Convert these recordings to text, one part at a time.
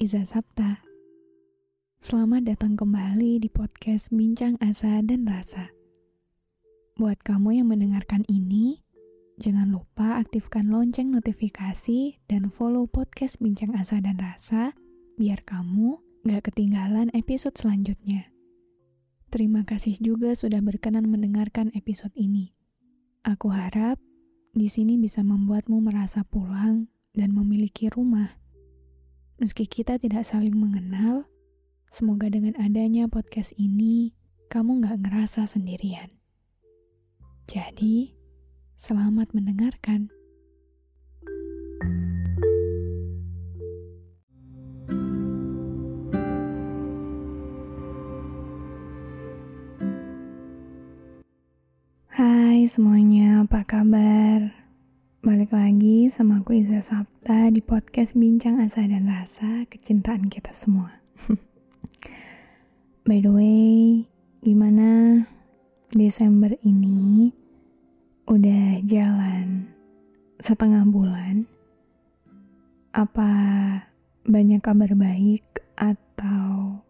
Iza Sapta. Selamat datang kembali di podcast Bincang Asa dan Rasa. Buat kamu yang mendengarkan ini, jangan lupa aktifkan lonceng notifikasi dan follow podcast Bincang Asa dan Rasa biar kamu gak ketinggalan episode selanjutnya. Terima kasih juga sudah berkenan mendengarkan episode ini. Aku harap di sini bisa membuatmu merasa pulang dan memiliki rumah. Meski kita tidak saling mengenal, semoga dengan adanya podcast ini, kamu gak ngerasa sendirian. Jadi, selamat mendengarkan. Hai semuanya, apa kabar? Balik lagi sama aku Iza Sabta di podcast Bincang Asa dan Rasa Kecintaan Kita Semua. By the way, gimana Desember ini udah jalan setengah bulan? Apa banyak kabar baik atau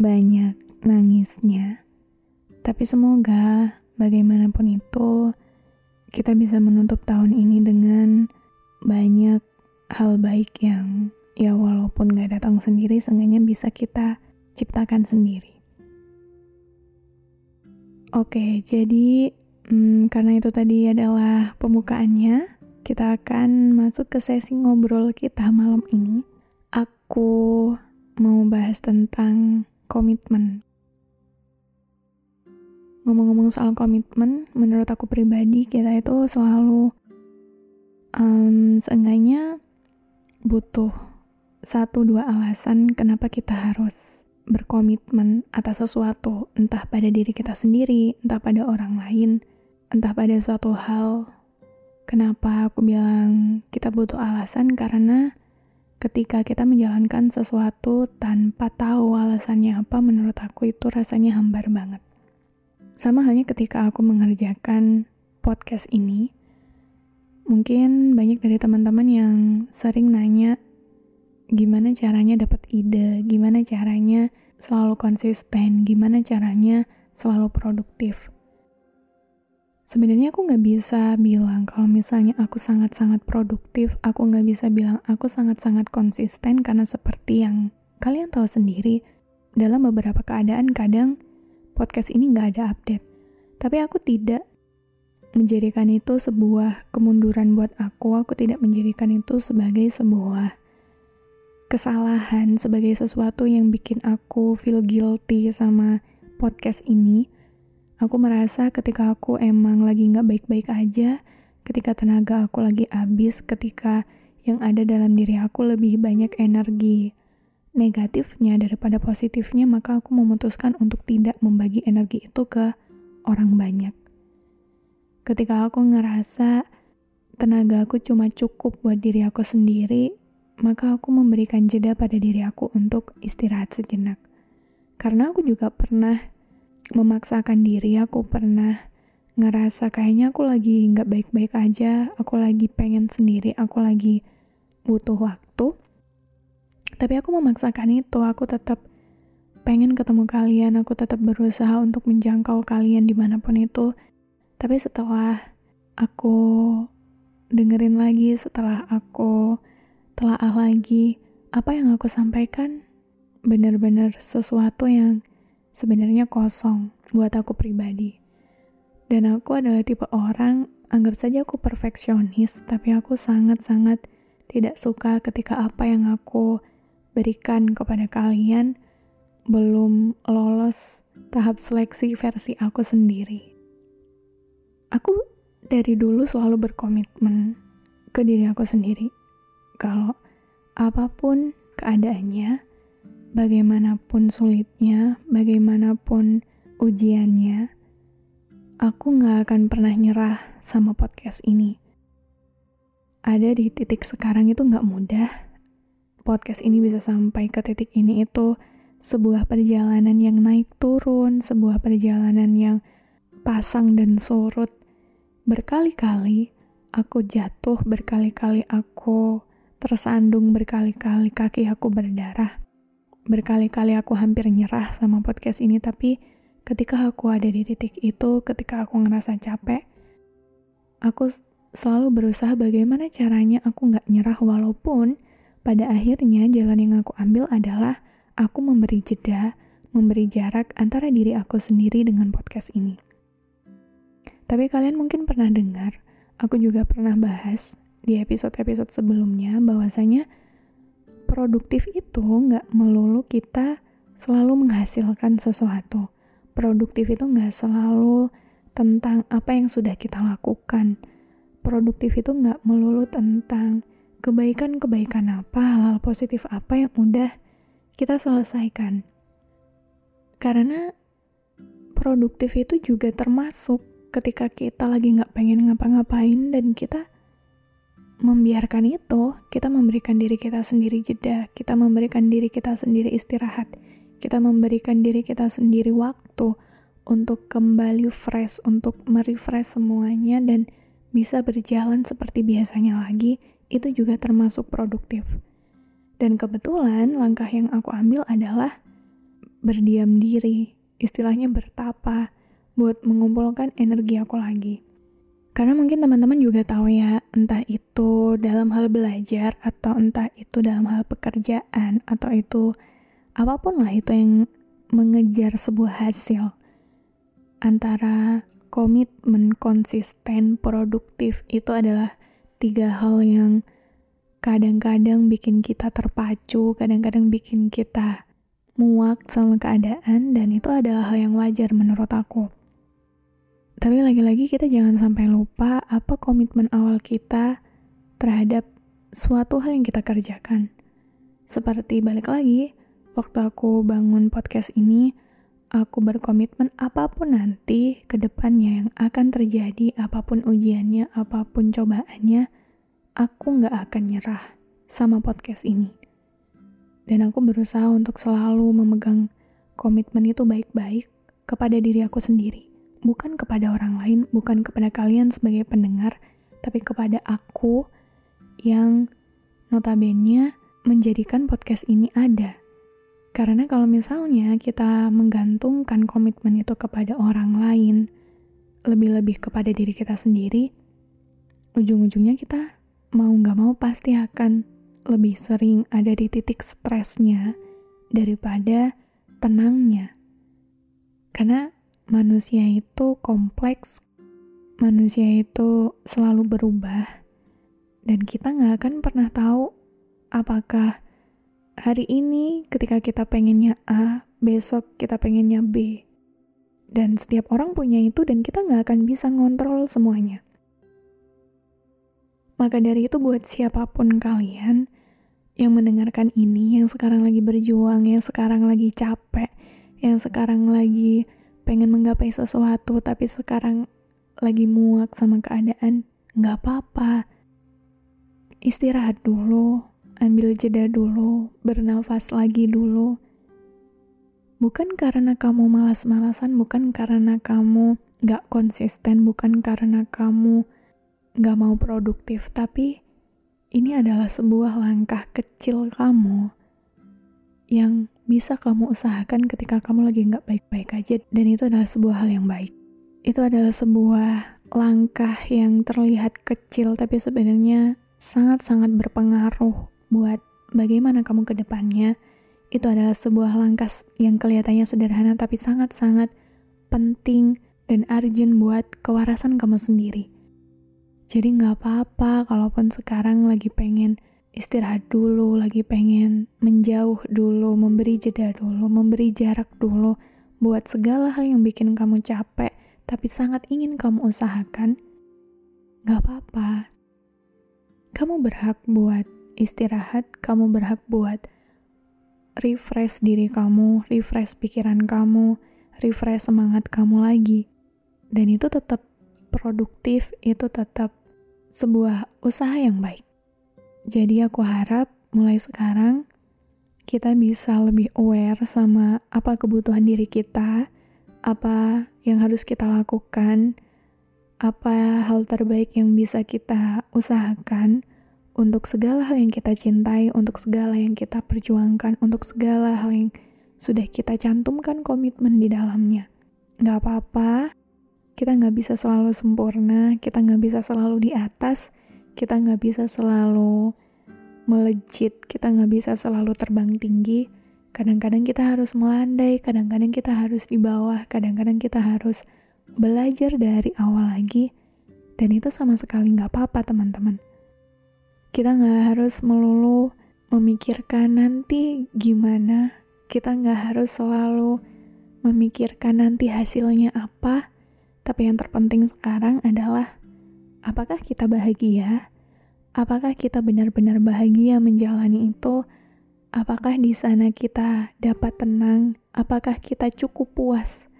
banyak nangisnya? Tapi semoga bagaimanapun itu, kita bisa menutup tahun ini dengan banyak hal baik yang ya walaupun gak datang sendiri, seenggaknya bisa kita ciptakan sendiri. Oke, jadi hmm, karena itu tadi adalah pembukaannya, kita akan masuk ke sesi ngobrol kita malam ini. Aku mau bahas tentang komitmen ngomong-ngomong soal komitmen, menurut aku pribadi kita itu selalu um, seenggaknya butuh satu dua alasan kenapa kita harus berkomitmen atas sesuatu, entah pada diri kita sendiri, entah pada orang lain, entah pada suatu hal. Kenapa aku bilang kita butuh alasan? Karena ketika kita menjalankan sesuatu tanpa tahu alasannya apa, menurut aku itu rasanya hambar banget. Sama halnya ketika aku mengerjakan podcast ini, mungkin banyak dari teman-teman yang sering nanya gimana caranya dapat ide, gimana caranya selalu konsisten, gimana caranya selalu produktif. Sebenarnya aku nggak bisa bilang kalau misalnya aku sangat-sangat produktif, aku nggak bisa bilang aku sangat-sangat konsisten karena seperti yang kalian tahu sendiri, dalam beberapa keadaan kadang podcast ini nggak ada update. Tapi aku tidak menjadikan itu sebuah kemunduran buat aku. Aku tidak menjadikan itu sebagai sebuah kesalahan, sebagai sesuatu yang bikin aku feel guilty sama podcast ini. Aku merasa ketika aku emang lagi nggak baik-baik aja, ketika tenaga aku lagi habis, ketika yang ada dalam diri aku lebih banyak energi negatifnya daripada positifnya, maka aku memutuskan untuk tidak membagi energi itu ke orang banyak. Ketika aku ngerasa tenaga aku cuma cukup buat diri aku sendiri, maka aku memberikan jeda pada diri aku untuk istirahat sejenak. Karena aku juga pernah memaksakan diri, aku pernah ngerasa kayaknya aku lagi nggak baik-baik aja, aku lagi pengen sendiri, aku lagi butuh waktu tapi aku memaksakan itu. Aku tetap pengen ketemu kalian. Aku tetap berusaha untuk menjangkau kalian di mana pun itu. Tapi setelah aku dengerin lagi setelah aku telaah lagi apa yang aku sampaikan benar-benar sesuatu yang sebenarnya kosong buat aku pribadi. Dan aku adalah tipe orang anggap saja aku perfeksionis tapi aku sangat-sangat tidak suka ketika apa yang aku berikan kepada kalian belum lolos tahap seleksi versi aku sendiri. Aku dari dulu selalu berkomitmen ke diri aku sendiri. Kalau apa pun keadaannya, bagaimanapun sulitnya, bagaimanapun ujiannya, aku gak akan pernah nyerah sama podcast ini. Ada di titik sekarang itu gak mudah. Podcast ini bisa sampai ke titik ini itu sebuah perjalanan yang naik turun, sebuah perjalanan yang pasang dan surut. Berkali-kali aku jatuh, berkali-kali aku tersandung, berkali-kali kaki aku berdarah berkali-kali aku hampir nyerah sama podcast ini, tapi ketika aku ada di titik itu, ketika aku ngerasa capek, aku selalu berusaha bagaimana caranya aku nggak nyerah walaupun pada akhirnya jalan yang aku ambil adalah aku memberi jeda, memberi jarak antara diri aku sendiri dengan podcast ini. Tapi kalian mungkin pernah dengar, aku juga pernah bahas di episode-episode sebelumnya bahwasanya produktif itu nggak melulu kita selalu menghasilkan sesuatu. Produktif itu nggak selalu tentang apa yang sudah kita lakukan. Produktif itu nggak melulu tentang kebaikan-kebaikan apa, hal-hal positif apa yang udah kita selesaikan. Karena produktif itu juga termasuk ketika kita lagi nggak pengen ngapa-ngapain dan kita membiarkan itu, kita memberikan diri kita sendiri jeda, kita memberikan diri kita sendiri istirahat, kita memberikan diri kita sendiri waktu untuk kembali fresh, untuk merefresh semuanya dan bisa berjalan seperti biasanya lagi, itu juga termasuk produktif. Dan kebetulan langkah yang aku ambil adalah berdiam diri, istilahnya bertapa, buat mengumpulkan energi aku lagi. Karena mungkin teman-teman juga tahu ya, entah itu dalam hal belajar atau entah itu dalam hal pekerjaan atau itu apa pun lah itu yang mengejar sebuah hasil. Antara komitmen konsisten, produktif itu adalah tiga hal yang kadang-kadang bikin kita terpacu, kadang-kadang bikin kita muak sama keadaan dan itu adalah hal yang wajar menurut aku. Tapi lagi-lagi kita jangan sampai lupa apa komitmen awal kita terhadap suatu hal yang kita kerjakan. Seperti balik lagi, waktu aku bangun podcast ini, aku berkomitmen apa pun nanti ke depannya yang akan terjadi, apa pun ujiannya, apa pun cobaannya, aku nggak akan nyerah sama podcast ini. Dan aku berusaha untuk selalu memegang komitmen itu baik-baik kepada diri aku sendiri bukan kepada orang lain, bukan kepada kalian sebagai pendengar, tapi kepada aku yang notabene menjadikan podcast ini ada. Karena kalau misalnya kita menggantungkan komitmen itu kepada orang lain, lebih-lebih kepada diri kita sendiri, ujung-ujungnya kita mau nggak mau pasti akan lebih sering ada di titik stresnya daripada tenangnya. Karena manusia itu kompleks, manusia itu selalu berubah, dan kita nggak akan pernah tahu apakah hari ini ketika kita pengennya A, besok kita pengennya B. Dan setiap orang punya itu dan kita nggak akan bisa ngontrol semuanya. Maka dari itu buat siapa pun kalian yang mendengarkan ini, yang sekarang lagi berjuang, yang sekarang lagi capek, yang sekarang lagi pengen menggapai sesuatu tapi sekarang lagi muak sama keadaan, nggak apa-apa. Istirahat dulu, ambil jeda dulu, bernafas lagi dulu. Bukan karena kamu malas-malasan, bukan karena kamu nggak konsisten, bukan karena kamu nggak mau produktif, tapi ini adalah sebuah langkah kecil kamu yang bisa kamu usahakan ketika kamu lagi nggak baik-baik aja dan itu adalah sebuah hal yang baik. Itu adalah sebuah langkah yang terlihat kecil tapi sebenarnya sangat-sangat berpengaruh buat bagaimana kamu ke depannya. Itu adalah sebuah langkah yang kelihatannya sederhana tapi sangat-sangat penting dan urgent buat kewarasan kamu sendiri. Jadi nggak apa-apa kalaupun sekarang lagi pengen istirahat dulu, lagi pengen menjauh dulu, memberi jeda dulu, memberi jarak dulu buat segala hal yang bikin kamu capek, tapi sangat ingin kamu usahakan, gak apa-apa. Kamu berhak buat istirahat, kamu berhak buat refresh diri kamu, refresh pikiran kamu, refresh semangat kamu lagi. Dan itu tetap produktif, itu tetap sebuah usaha yang baik. Jadi aku harap mulai sekarang kita bisa lebih aware sama apa kebutuhan diri kita, apa yang harus kita lakukan, apa hal terbaik yang bisa kita usahakan untuk segala hal yang kita cintai, untuk segala yang kita perjuangkan, untuk segala hal yang sudah kita cantumkan komitmen di dalamnya. Gak apa-apa, kita gak bisa selalu sempurna, kita gak bisa selalu di atas, kita gak bisa selalu melejit, kita gak bisa selalu terbang tinggi. Kadang-kadang kita harus melandai, kadang-kadang kita harus di bawah, kadang-kadang kita harus belajar dari awal lagi. Dan itu sama sekali gak apa-apa teman-teman kita nggak harus melulu memikirkan nanti gimana. Kita nggak harus selalu memikirkan nanti hasilnya apa. Tapi yang terpenting sekarang adalah apakah kita bahagia? Apakah kita benar-benar bahagia menjalani itu? Apakah di sana kita dapat tenang? Apakah kita cukup puas?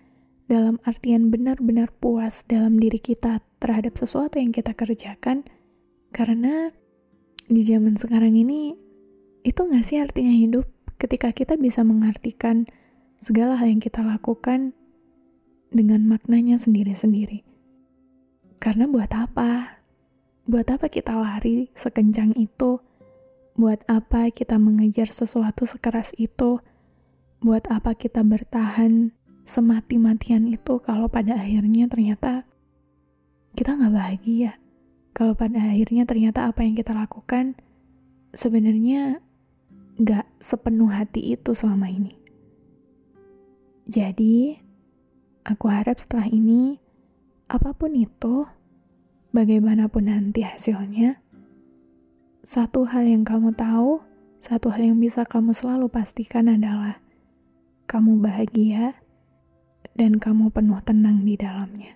Dalam artian benar-benar puas dalam diri kita terhadap sesuatu yang kita kerjakan, karena di zaman sekarang ini itu gak sih artinya hidup ketika kita bisa mengartikan segala hal yang kita lakukan dengan maknanya sendiri-sendiri. Karena buat apa? Buat apa kita lari sekencang itu? Buat apa kita mengejar sesuatu sekeras itu? Buat apa kita bertahan semati-matian itu kalau pada akhirnya ternyata kita nggak bahagia? Kalau pada akhirnya ternyata apa yang kita lakukan sebenarnya gak sepenuh hati itu selama ini. Jadi, aku harap setelah ini, apa pun itu, bagaimanapun nanti hasilnya, satu hal yang kamu tahu, satu hal yang bisa kamu selalu pastikan adalah kamu bahagia dan kamu penuh tenang di dalamnya.